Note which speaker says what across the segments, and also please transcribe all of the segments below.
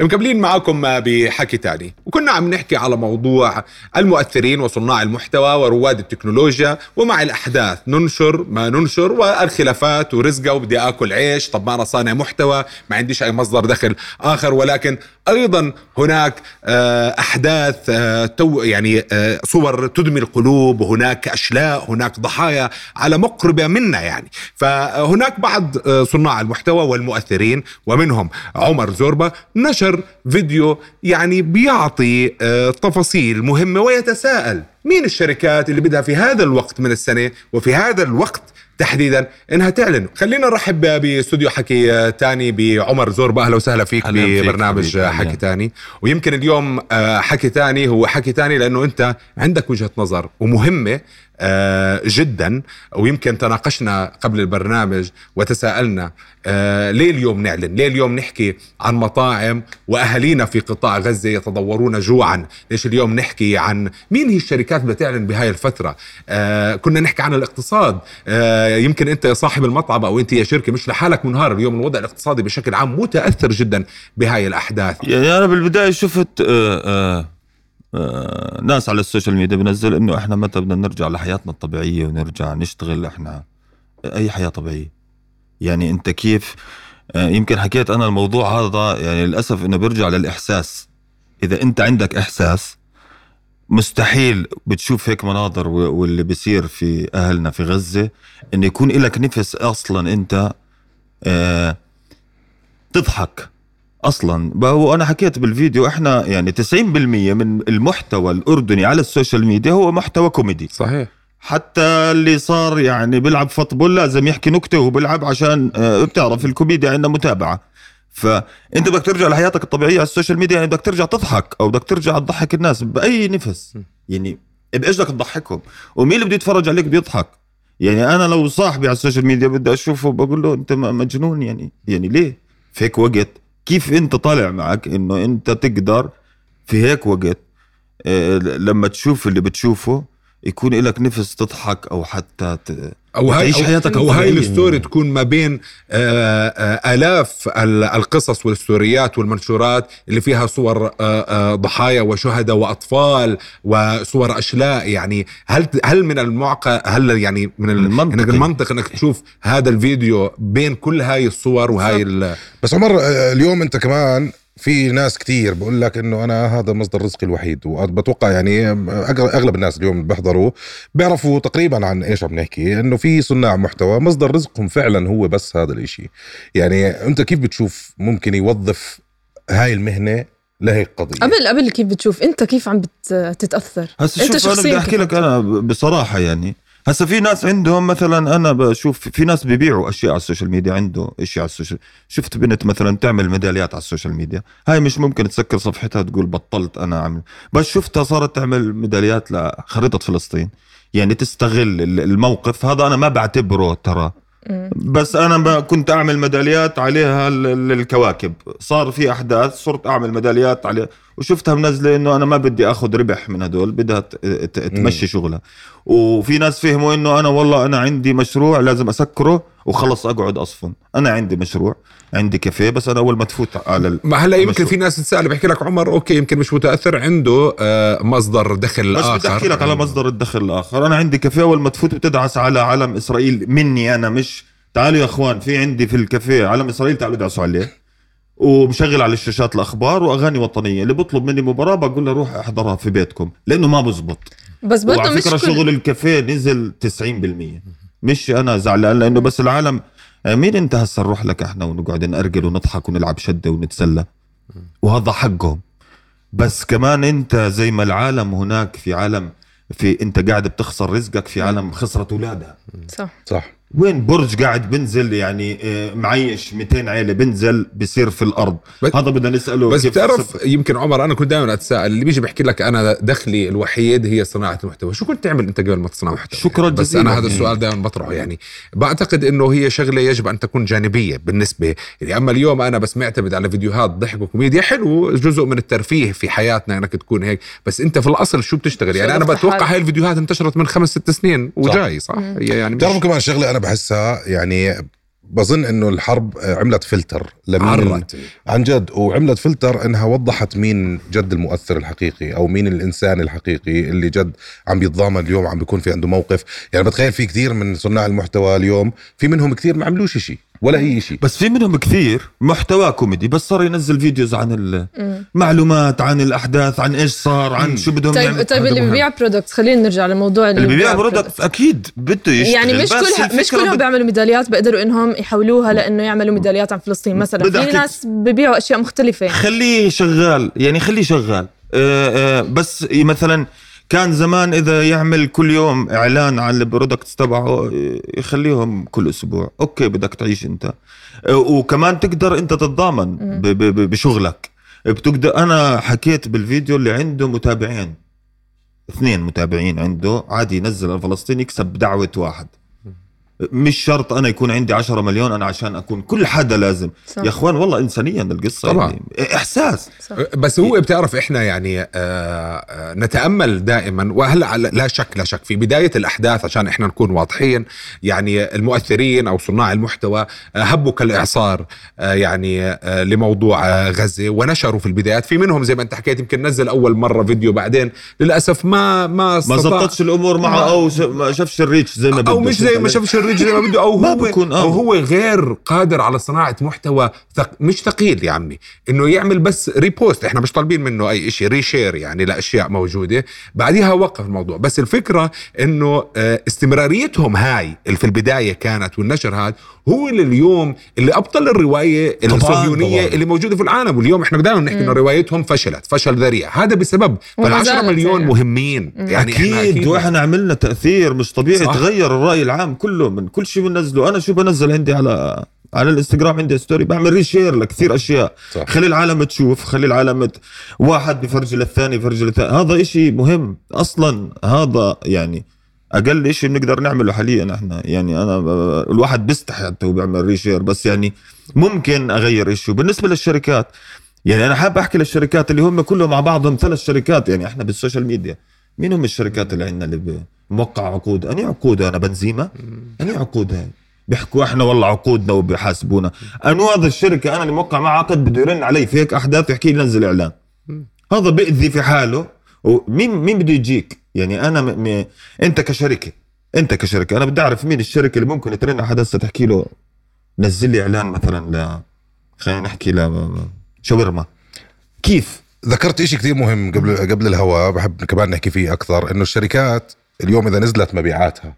Speaker 1: مكملين معكم بحكي تاني. وكنا عم نحكي على موضوع المؤثرين وصناع المحتوى ورواد التكنولوجيا ومع الأحداث. ننشر ما ننشر والخلافات ورزقة وبدي أكل عيش. طب ما أنا صانع محتوى ما عنديش أي مصدر دخل آخر. ولكن أيضا هناك آه، أحداث آه، تو يعني آه، صور تدمي القلوب. وهناك أشلاء هناك ضحايا على مقربة منا يعني. فهناك بعض صناع المحتوى والمؤثرين ومنهم عمر زوربا نشر نشر فيديو يعني بيعطي آه، تفاصيل مهمة ويتساءل. مين الشركات اللي بدها في هذا الوقت من السنة وفي هذا الوقت تحديدا؟ انها تعلن. خلينا نرحب باستوديو حكي تاني بعمر زوربا أهلا وسهلا فيك ببرنامج فيك حكي تاني. ويمكن اليوم آه، حكي تاني. هو حكي تاني لأنه أنت عندك وجهة نظر ومهمة. آه، جدا. ويمكن تناقشنا قبل البرنامج وتساءلنا آه، ليه اليوم نعلن؟ ليه اليوم نحكي عن مطاعم وأهالينا في قطاع غزة يتضورون جوعا؟ ليش اليوم نحكي عن مين هي الشركات بتعلن بهاي الفترة؟ آه، كنا نحكي عن الاقتصاد. يمكن أنت يا صاحب المطعم أو أنت يا شركة مش لحالك منهار اليوم. الوضع الاقتصادي بشكل عام متأثر جدا بهاي الأحداث.
Speaker 2: يعني أنا بالبداية شفت آه آه آه، ناس على السوشيال ميديا بنزل إنه إحنا متى بدنا نرجع لحياتنا الطبيعية ونرجع نشتغل إحنا أي حياة طبيعية؟ يعني أنت كيف؟ آه، يمكن حكيت أنا الموضوع هذا يعني للأسف إنه بيرجع للإحساس. إذا أنت عندك إحساس مستحيل بتشوف هيك مناظر واللي بيصير في أهلنا في غزة إنه يكون لك نفس أصلا أنت آه تضحك. أصلا. وأنا حكيت بالفيديو إحنا يعني 90% من المحتوى الأردني على ال social media هو محتوى كوميدي.
Speaker 1: صحيح.
Speaker 2: حتى اللي صار يعني بيلعب football لازم يحكي نكته وبيلعب عشان آه، بتعرف الكوميديا عندنا متابعة. فأنت بدك ترجع لحياتك الطبيعية على ال social media يعني بدك ترجع تضحك أو بدك ترجع تضحك الناس بأي نفس. يعني بايش بدك تضحكهم؟ ومين اللي بده يتفرج عليك بيضحك؟ يعني أنا لو صاحبي على ال social media بدي أشوفه بقول له أنت مجنون يعني يعني ليه؟ في هيك وقت. كيف انت طالع معك انه انت تقدر في هيك وقت آه، لما تشوف اللي بتشوفه يكون لك نفس تضحك أو حتى
Speaker 1: أو هاي تعيش حياتك أو هاي الستوري تكون ما بين آه، آه، آلاف القصص والستوريات والمنشورات اللي فيها صور ضحايا وشهداء وأطفال وصور أشلاء. يعني هل هل من المعقى هل يعني من المنطق المنطق إنك تشوف هذا الفيديو بين كل هاي الصور وهاي
Speaker 3: بس عمر اليوم أنت كمان في ناس كتير بقول لك إنه أنا هذا مصدر رزقي الوحيد وبتوقع يعني أغلب الناس اليوم اللي بيحضروا بيعرفوا تقريبا عن إيش عم نحكي إنه في صناع محتوى مصدر رزقهم فعلا هو بس هذا الإشي. يعني أنت كيف بتشوف ممكن يوظف هاي المهنة لهيك قضية؟
Speaker 4: قبل قبل كيف بتشوف؟ أنت كيف عم بتتاثر
Speaker 2: هسه شوف أنا بدي أحكي لك أنا بصراحة يعني هسا في ناس عندهم مثلا أنا بشوف في ناس بيبيعوا أشياء على ال social media عنده أشياء على ال social شفت بنت مثلا تعمل ميداليات على ال social media. هاي مش ممكن تسكر صفحتها تقول بطلت أنا أعمل. بس شفتها صارت تعمل ميداليات لخريطة فلسطين. يعني تستغل الموقف. هذا أنا ما بعتبره ترى بس أنا كنت أعمل ميداليات عليها الكواكب صار في أحداث صرت أعمل ميداليات عليها وشفتها منزله إنه أنا ما بدي أخذ ربح من هدول بدها تمشي شغلها. وفي ناس فهموا إنه أنا والله أنا عندي مشروع لازم أسكره وخلص أقعد أصفن. أنا عندي مشروع عندي كافيه بس أنا أول ما تفوت على
Speaker 1: ما هلا يمكن في ناس تسأل بحكي لك عمر okay يمكن مش متأثر عنده آه، مصدر دخل
Speaker 2: بس آخر. بس بدي أحكي لك على مصدر الدخل الآخر. أنا عندي كافيه أول ما تفوت بتدعس على علم إسرائيل مني أنا مش تعالوا يا أخوان في عندي في الكافيه علم إسرائيل تعالوا ادعسوا عليه. ومشغل على الشاشات الأخبار وأغاني وطنية. اللي بيطلب مني مباراة بقول له روح احضرها في بيتكم لأنه ما بزبط.
Speaker 4: بس برضه
Speaker 2: وعلى فكرة شغل الكافيه نزل 90% مش أنا زعلان لأنه بس العالم. آه، مين أنت هسه نروح لك إحنا ونقعد نأرجل ونضحك ونلعب شدة ونتسلى؟ وهذا حقهم. بس كمان أنت زي ما العالم هناك في عالم في أنت قاعد بتخسر رزقك في عالم خسرت اولادها
Speaker 4: صح.
Speaker 3: صح.
Speaker 2: وين برج قاعد بنزل يعني آه، معيش 200 عيلة بنزل بصير في
Speaker 1: الأرض.
Speaker 2: هذا بدنا نسأله
Speaker 1: بس
Speaker 2: كيف
Speaker 1: بتعرف يمكن عمر أنا كنت دائما أتساءل اللي بيجي بيحكي لك أنا دخلي الوحيد هي صناعة المحتوى شو كنت تعمل أنت قبل ما تصنع محتوى؟
Speaker 2: شكراً
Speaker 1: يعني بس. أنا هذا السؤال دائما بطرحه يعني. بعتقد إنه هي شغلة يجب أن تكون جانبية بالنسبة يعني أما اليوم أنا بس معتمد على فيديوهات ضحك وكوميديا حلو جزء من الترفيه في حياتنا إنك تكون هيك بس أنت في الأصل شو بتشتغل؟ يعني
Speaker 4: أنا
Speaker 1: بتوقع. هاي الفيديوهات انتشرت من خمس ست سنين وجاي صح؟ هي يعني
Speaker 3: بتعرفوا كمان شغلة أنا بحسها يعني بظن إنه الحرب عملت فلتر لمين
Speaker 1: عرت
Speaker 3: عن جد وعملت فلتر إنها وضحت مين جد المؤثر الحقيقي أو مين الإنسان الحقيقي اللي جد عم بيتضامن اليوم عم بيكون في عنده موقف. يعني بتخيل في كثير من صناع المحتوى اليوم في منهم كثير ما عملوش شيء ولا اي شيء
Speaker 2: بس في منهم كثير محتوى كوميدي بس صار ينزل videos عن المعلومات عن الأحداث عن إيش صار عن شو بدهم
Speaker 4: طيب
Speaker 2: يعملوا.
Speaker 4: طيب اللي. ببيع product خلينا نرجع لموضوع
Speaker 2: اللي بيبيع
Speaker 4: products.
Speaker 2: product أكيد بده يشتغل
Speaker 4: يعني مش
Speaker 2: بس
Speaker 4: كلها مش كلهم
Speaker 2: بد-
Speaker 4: بيعملوا ميداليات بيقدروا إنهم يحولوها لإنه يعملوا ميداليات عن فلسطين مثلا في ناس ببيعوا أشياء مختلفة يعني.
Speaker 2: خليه شغال يعني خليه شغال آه، آه، بس مثلا كان زمان إذا يعمل كل يوم إعلان عن ال products تبعه يخليهم كل أسبوع. أوكي بدك تعيش أنت. وكمان تقدر أنت تتضامن بشغلك. بتقدر أنا حكيت بالفيديو اللي عنده متابعين. اثنين متابعين عنده عادي ينزل الفلسطيني يكسب دعوة واحد. مش شرط أنا يكون عندي 10 مليون أنا عشان أكون كل حدا لازم.
Speaker 4: صح.
Speaker 2: يا إخوان والله انسانيا القصة
Speaker 1: طبعاً.
Speaker 2: يعني إحساس.
Speaker 4: صح.
Speaker 1: بس هو بتعرف إحنا يعني آه، آه، نتأمل دائما. وهلا لا شك لا شك. في بداية الأحداث عشان إحنا نكون واضحين يعني المؤثرين أو صناع المحتوى آه، هبوا كالإعصار آه، يعني آه، لموضوع آه، غزة ونشروا في البدايات. في منهم زي ما أنت حكيت يمكن نزل أول مرة فيديو بعدين. للأسف ما ما
Speaker 2: ما زبطتش الأمور معه أو ش- ما شافش الريتش زي ما بده
Speaker 1: أو مش زي ما شافش الرجل زي ما بده
Speaker 2: أو
Speaker 1: هو
Speaker 2: بكون، آه.
Speaker 1: أو هو غير قادر على صناعة محتوى ثق... مش ثقيل يا عمي إنه يعمل بس repost إحنا مش طالبين منه أي شيء reshare يعني لأشياء موجودة بعدها وقف الموضوع بس الفكرة إنه آه، استمراريتهم هاي اللي في البداية كانت والنشر هذا هو اللي اليوم اللي
Speaker 2: أبطل
Speaker 1: الرواية
Speaker 2: الصهيونية.
Speaker 1: اللي موجودة في العالم واليوم إحنا دائما بنحكي إنه روايتهم فشلت فشل ذريع هذا بسبب فال10
Speaker 4: زالت
Speaker 1: مليون
Speaker 4: يعني.
Speaker 1: مهمين يعني
Speaker 2: أكيد وإحنا عملنا تأثير مش طبيعي
Speaker 1: صح.
Speaker 2: تغير الرأي العام كله من كل شيء بنزله. أنا شو بنزل عندي على على الإنستغرام عندي story بعمل reshare لكثير أشياء.
Speaker 3: صح.
Speaker 2: خلي العالم تشوف خلي العالم ت... واحد بفرج للثاني يفرج للثاني هذا إشي مهم أصلا. هذا يعني أقل شيء بنقدر نعمله حاليا إحنا. يعني أنا الواحد بيستحي حتى هو بيعمل reshare بس يعني ممكن أغير شيء بالنسبة للشركات يعني أنا حابب أحكي للشركات اللي هم كلهم مع بعضهم ثلاث شركات. يعني إحنا بال social media مين هم الشركات اللي عندنا اللي موقع عقود. أني عقود أنا بنزيمة؟ أني عقود هاي. بيحكوا إحنا والله عقودنا وبيحاسبونا. هذا الشركة أنا اللي موقع معه عقد بده يرن علي في هيك أحداث يحكي لي نزل إعلان. هذا بيأذي في حاله. ومين مين بده يجيك؟ يعني أنا م... م... أنت كشركة أنت كشركة. أنا بدي أعرف مين الشركة اللي ممكن ترن على هسه تحكي له نزل لي إعلان مثلا ل خلينا نحكي ل شاورما. كيف؟
Speaker 3: ذكرت إشي كثير مهم قبل قبل الهواء بحب كمان نحكي فيه أكثر إنه الشركات اليوم إذا نزلت مبيعاتها.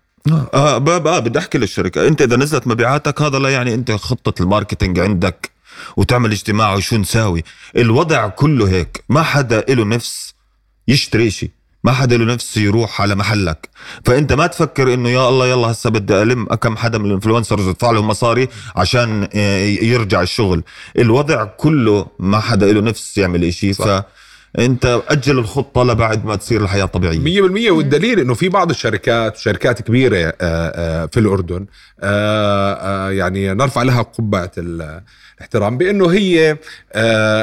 Speaker 2: آه باب آه بدي أحكي للشركة. أنت إذا نزلت مبيعاتك هذا لا يعني أنت خطة ال marketing عندك وتعمل اجتماع وشو نساوي. الوضع كله هيك. ما حدا له نفس يشتري شيء ما حدا له نفس يروح على محلك. فأنت ما تفكر إنه يا الله يلا هسه بدي ألم كم حدا من ال influencers ادفع لهم مصاري عشان آه، يرجع الشغل. الوضع كله ما حدا له نفس يعمل إشي.
Speaker 1: صح.
Speaker 2: فانت أجل الخطة لبعد ما تصير الحياة طبيعية.
Speaker 1: مية بالمية. والدليل إنه في بعض الشركات شركات كبيرة آه، آه، في الأردن آه، يعني نرفع لها قبعة ال- الاحترام بإنه هي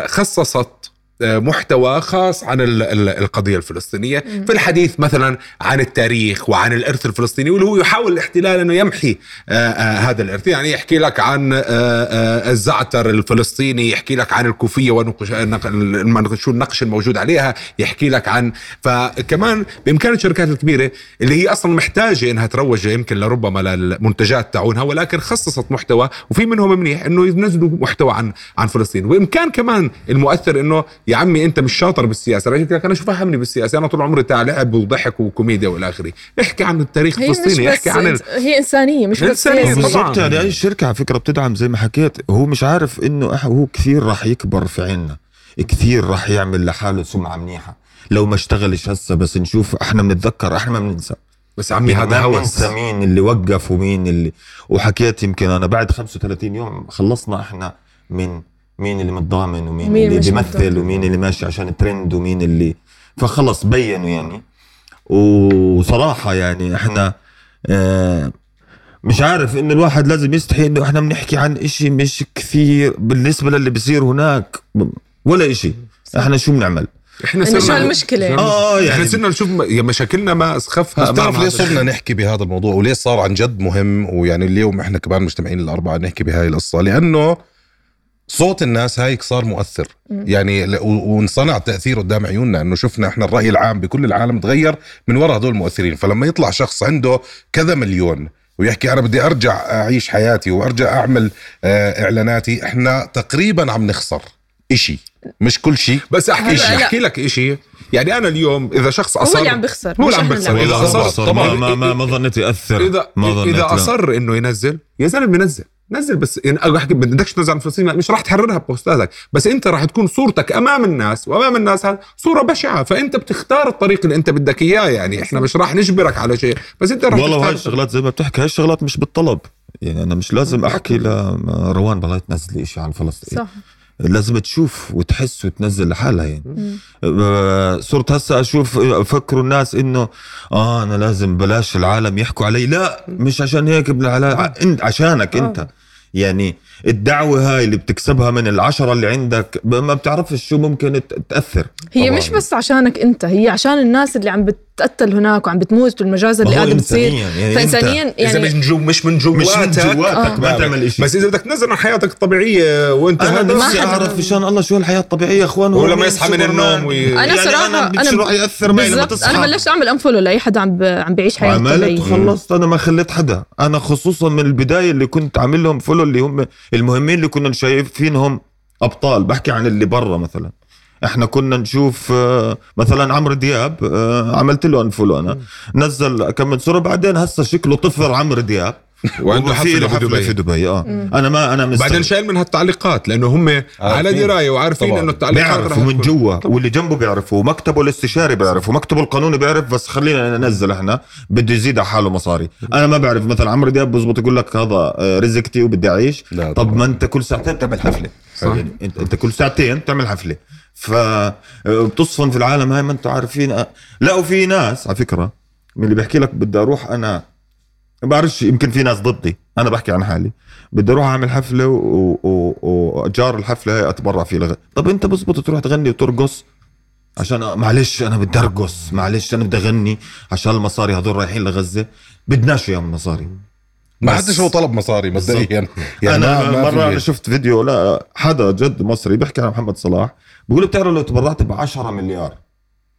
Speaker 1: خصصت محتوى خاص عن ال- ال- القضية الفلسطينية. في الحديث مثلا عن التاريخ وعن الإرث الفلسطيني واللي هو يحاول الاحتلال أنه يمحي آه، آه، هذا الإرث. يعني يحكي لك عن آه، آه، الزعتر الفلسطيني يحكي لك عن الكوفية ونقش النقش الموجود عليها يحكي لك عن فكمان بإمكان الشركات الكبيرة اللي هي أصلا محتاجة إنها تروج يمكن لربما للمنتجات تاعونها ولكن خصصت محتوى وفي منهم منيح إنه ينزلوا محتوى عن عن فلسطين. وإمكان كمان المؤثر إنه يا عمي انت مش شاطر بالسياسة. رجعت لك أنا شو فهمني بالسياسة؟ أنا طول عمري تاع لعب وضحك وكوميديا والى آخره. احكي عن التاريخ الفلسطيني احكي عن ال...
Speaker 4: هي
Speaker 1: إنسانية
Speaker 4: مش.
Speaker 1: طبعاً.
Speaker 2: بالضبط. يعني أي شركة على فكرة بتدعم زي ما حكيت هو مش عارف إنه هو كثير راح يكبر في عنا. كثير راح يعمل لحاله سمعة منيحة. لو ما اشتغلش هسه بس نشوف إحنا بنتذكر إحنا ما بننسى
Speaker 1: بس عمي
Speaker 2: يعني
Speaker 1: هذا
Speaker 2: ما
Speaker 1: هوس.
Speaker 2: مين اللي وقف ومين اللي وحكيت يمكن أنا بعد 35 يوم خلصنا إحنا من مين اللي متضامن ومين
Speaker 4: مين
Speaker 2: اللي بيمثل
Speaker 4: متضامن.
Speaker 2: ومين اللي ماشي عشان الترند ومين اللي فخلص بينوا يعني. وصراحة يعني إحنا آه مش عارف إنه الواحد لازم يستحي إنه إحنا بنحكي عن إشي مش كثير بالنسبة للي بيصير هناك ولا إشي. إحنا شو بنعمل؟
Speaker 1: إحنا
Speaker 4: إنه شو المشكلة؟
Speaker 2: آه
Speaker 1: يعني
Speaker 2: يعني
Speaker 1: إحنا صرنا نشوف مشاكلنا ما
Speaker 3: أسخفها بتعرف ليه صرنا نحكي بهذا الموضوع؟ وليه صار عن جد مهم؟ ويعني اليوم إحنا كمان مجتمعين الأربعة نحكي بهاي القصة. لأنه صوت الناس هايك صار مؤثر. يعني وانصنع تأثير قدام عيوننا إنه شفنا إحنا الرأي العام بكل العالم تغير من وراء هدول المؤثرين. فلما يطلع شخص عنده كذا مليون ويحكي أنا بدي أرجع أعيش حياتي وأرجع أعمل آه، إعلاناتي إحنا تقريبا عم نخسر إشي. مش كل شيء
Speaker 1: بس أحكي
Speaker 4: لا.
Speaker 1: أحكي لك شيء يعني أنا اليوم إذا شخص
Speaker 4: هو
Speaker 1: اصر
Speaker 4: اللي عم بيخسر
Speaker 1: هو اللي عم بيخسر. أصر
Speaker 2: أصر
Speaker 1: طبعا
Speaker 2: ما, ما, ما, ظنيت يأثر
Speaker 1: إذا
Speaker 2: ما ظنيت
Speaker 1: اذا. أصر إنه ينزل يا زلمة نزل نزل بس يعني أقول احكي بدكش تنزل عن فلسطين مش راح تحررها ببوستاتك بس أنت راح تكون صورتك أمام الناس وأمام الناس هذا صورة بشعة. فأنت بتختار الطريق اللي أنت بدك إياه يعني إحنا مش راح نجبرك على شيء. بس أنت راح
Speaker 2: والله
Speaker 1: تختار
Speaker 2: الشغلات زي ما بتحكي هاي الشغلات مش بالطلب. يعني أنا مش لازم أحكي لروان والله تنزلي شيء عن فلسطين.
Speaker 4: صح.
Speaker 2: لازم تشوف وتحس وتنزل لحالها يعني. آه، صرت هسه أشوف فكروا الناس إنه آه أنا لازم بلاش العالم يحكوا علي. لا مش عشان هيك ابن الحلال انت عشانك أنت. يعني الدعوة هاي اللي بتكسبها من العشرة اللي عندك ما بتعرفش شو ممكن تأثر.
Speaker 4: هي
Speaker 1: طبعاً.
Speaker 4: مش بس عشانك أنت هي عشان الناس اللي عم بتقتل هناك وعم بتموت والمجازر اللي قاعدة بتصير.
Speaker 2: يعني
Speaker 4: فإنسانيا
Speaker 1: إذا مش
Speaker 4: يعني
Speaker 1: من جو مش من
Speaker 2: مش من
Speaker 1: جواتك
Speaker 2: جواتك ما
Speaker 1: آه.
Speaker 2: تعمل إشي.
Speaker 1: بس إذا بدك تنزل عن حياتك الطبيعية وأنت
Speaker 2: أنا
Speaker 1: هذا
Speaker 2: نفسي أعرف مشان الله شو الحياة الطبيعية يا أخوان هو
Speaker 1: ولما يصحى من؟ النوم وي-
Speaker 4: أنا
Speaker 2: يعني صراحة
Speaker 4: أنا
Speaker 2: شو راح يأثر معي لما تصحى
Speaker 4: أنا بلشت أعمل unfollow لأي حدا عم ب... عم بعيش حياته
Speaker 2: عملت وخلصت أنا ما خليت حدا. أنا خصوصا من البداية اللي كنت عامل لهم follow اللي هم المهمين اللي كنا شايفينهم أبطال. بحكي عن اللي برا مثلا. إحنا كنا نشوف آه، مثلا عمرو دياب آه، عملت له unfollow أنا نزل كم من صورة بعدين هسه شكله طفل عمرو دياب.
Speaker 1: وعنده حفلة
Speaker 2: له
Speaker 1: في دبي.
Speaker 2: في دبي آه. أنا ما أنا مستغرب.
Speaker 1: بعدين شايل منها التعليقات لأنه هم على دراية وعارفين
Speaker 3: طبعاً.
Speaker 1: إنه التعليقات
Speaker 2: بيعرفوا
Speaker 1: رح
Speaker 2: من جوا واللي جنبه بيعرفوا ومكتبه الاستشاري بيعرف ومكتبه القانوني بيعرف بس خلينا ننزل إحنا. بده يزيد على حاله مصاري. أنا ما بعرف مثلا عمرو دياب بزبط يقول لك هذا آه، رزقتي وبدي أعيش.
Speaker 3: لا
Speaker 2: طب. ما أنت كل ساعتين تعمل حفلة.
Speaker 1: صح.
Speaker 2: يعني أنت كل ساعتين تعمل حفلة. ف آه، في العالم هاي ما أنتم عارفين. آه، لا وفي ناس على فكرة من اللي بيحكي لك بدي أروح أنا ما بعرفش يمكن في ناس ضدي أنا بحكي عن حالي. بدي أروح أعمل حفلة و- و- واجار الحفلة هاي أتبرع فيه لغ... طب أنت بزبط تروح تغني وترقص؟ عشان معلش أنا بدي أرقص معلش أنا بدي أغني عشان المصاري هذول رايحين لغزة. بدناش اياهم مصاري
Speaker 3: ما حدش هو طلب مصاري مبدئيا. يعني
Speaker 2: أنا
Speaker 3: ما-
Speaker 2: مره
Speaker 3: في-
Speaker 2: أنا شفت فيديو لا حدا جد مصري بيحكي عن محمد صلاح بيقول بتعرف لو تبرعت ب 10 مليار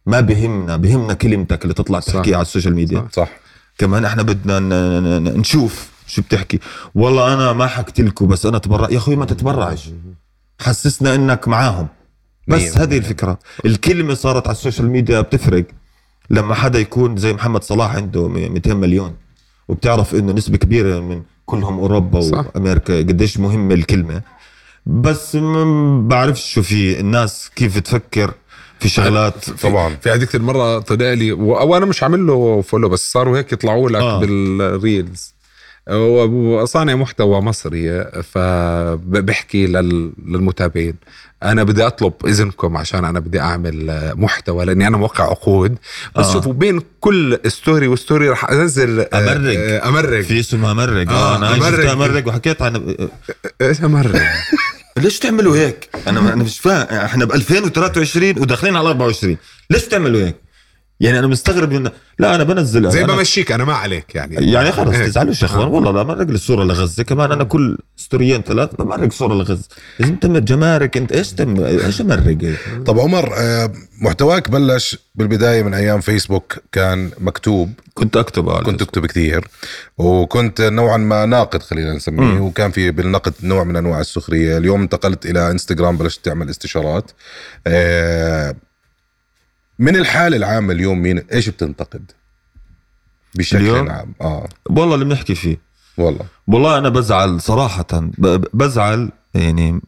Speaker 2: ما بهمنا بهمنا كلمتك اللي تطلع
Speaker 1: صح.
Speaker 2: تحكيها على ال social media.
Speaker 3: صح.
Speaker 2: كمان إحنا بدنا نشوف شو بتحكي. والله أنا ما حكيت لكم بس أنا تبرع يا أخوي ما تتبرعش. حسسنا إنك معاهم. بس هذه. الفكرة. الكلمة صارت على ال social media بتفرق. لما حدا يكون زي محمد صلاح عنده م- 200 مليون. وبتعرف إنه نسبة كبيرة من كلهم أوروبا
Speaker 1: صح.
Speaker 2: وأمريكا قديش مهمه الكلمة بس ما بعرفش شو في الناس كيف تفكر في شغلات
Speaker 3: طبعا
Speaker 1: في هذيك المرة طلع لي وأنا مش عامل له follow بس صاروا هيك يطلعوا لك.
Speaker 2: آه.
Speaker 1: بال reels هو صانع محتوى مصري فبحكي لل- للمتابعين أنا بدي أطلب إذنكم عشان أنا بدي أعمل محتوى لأني أنا موقع عقود بس
Speaker 2: آه.
Speaker 1: آه. شوفوا بين كل ستوري وستوري رح أنزل آه،
Speaker 2: أمرق.
Speaker 1: آه، أمرق
Speaker 2: في اسمه أمرق
Speaker 1: آه،
Speaker 2: آه أنا
Speaker 1: أمرق.
Speaker 2: شفت أمرق وحكيت عن
Speaker 1: إيش أمرق
Speaker 2: ليش تعملوا هيك؟ أنا أنا مش فاهم إحنا ب 2023 وداخلين على 24 ليش تعملوا هيك؟ يعني أنا مستغرب من لا أنا بنزل
Speaker 1: زي
Speaker 2: أنا
Speaker 1: بمشيك أنا ما عليك يعني.
Speaker 2: يعني خلص
Speaker 1: هيك.
Speaker 2: تزعلوش يا إخوان. والله لا مرق لي الصورة لغزة. كمان أنا كل ستوريين ثلاث بمرق صورة لغزة. لازم تمر جمارك أنت إيش تم إيش امرق
Speaker 3: طب عمر آه، محتواك بلش بالبداية من أيام فيسبوك كان مكتوب.
Speaker 2: كنت أكتب على
Speaker 3: كنت تكتب كثير. وكنت نوعا ما ناقد خلينا نسميه. وكان في بالنقد نوع من أنواع السخرية. اليوم انتقلت إلى إنستغرام بلشت تعمل استشارات. آه، من الحالة العامة اليوم مين؟ إيش بتنتقد؟ بشكل
Speaker 2: اليوم؟
Speaker 3: عام آه.
Speaker 2: والله اللي بنحكي فيه.
Speaker 3: والله.
Speaker 2: والله أنا بزعل صراحة بزعل يعني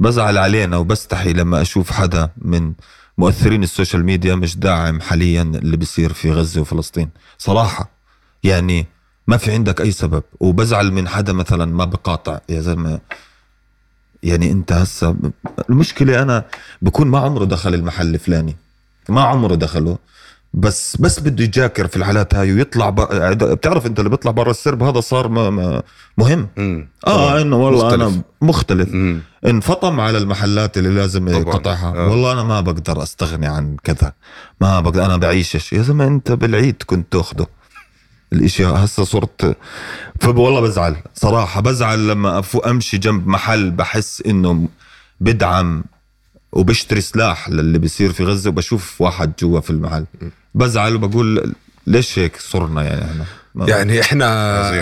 Speaker 2: بزعل علينا وبستحي لما أشوف حدا من مؤثرين السوشيال ميديا مش داعم حاليا اللي بيصير في غزة وفلسطين. صراحة يعني ما في عندك أي سبب. وبزعل من حدا مثلا ما بقاطع. يا زلمة يعني أنت هسا المشكلة أنا بكون ما عمره دخل المحل الفلاني. ما عمره دخله بس بس بده يجاكر في الحالات هاي ويطلع ب... بتعرف انت اللي بيطلع برا السرب هذا صار ما ما مهم
Speaker 3: مم.
Speaker 2: آه إنه والله
Speaker 3: مختلف.
Speaker 2: أنا مختلف
Speaker 3: مم.
Speaker 2: انفطم على المحلات اللي لازم. يقطعها
Speaker 3: آه.
Speaker 2: والله أنا ما بقدر أستغني عن كذا ما بقدر أنا بعيشش يا زلمة أنت بالعيد كنت تاخده الإشي هسه صرت فوالله بزعل صراحة بزعل لما أفو أمشي جنب محل بحس إنه بدعم وبشتري سلاح للي بيصير في غزة وبشوف واحد جوا في المحل. بزعل وبقول ليش هيك صرنا يعني إحنا؟
Speaker 1: يعني
Speaker 3: إحنا.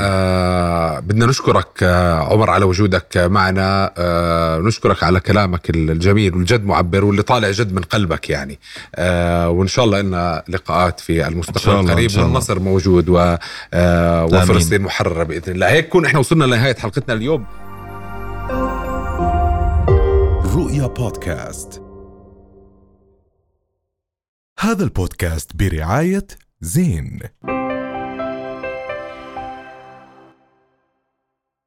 Speaker 1: آه بدنا نشكرك آه عمر على وجودك معنا. آه نشكرك على كلامك الجميل والجد معبر واللي طالع جد من قلبك يعني. آه وإن شاء الله لنا لقاءات في المستقبل القريب. والنصر موجود و آه وفلسطين محررة بإذن الله. هيك كون إحنا وصلنا لنهاية حلقتنا اليوم.
Speaker 5: رؤيا بودكاست. هذا البودكاست برعاية زين.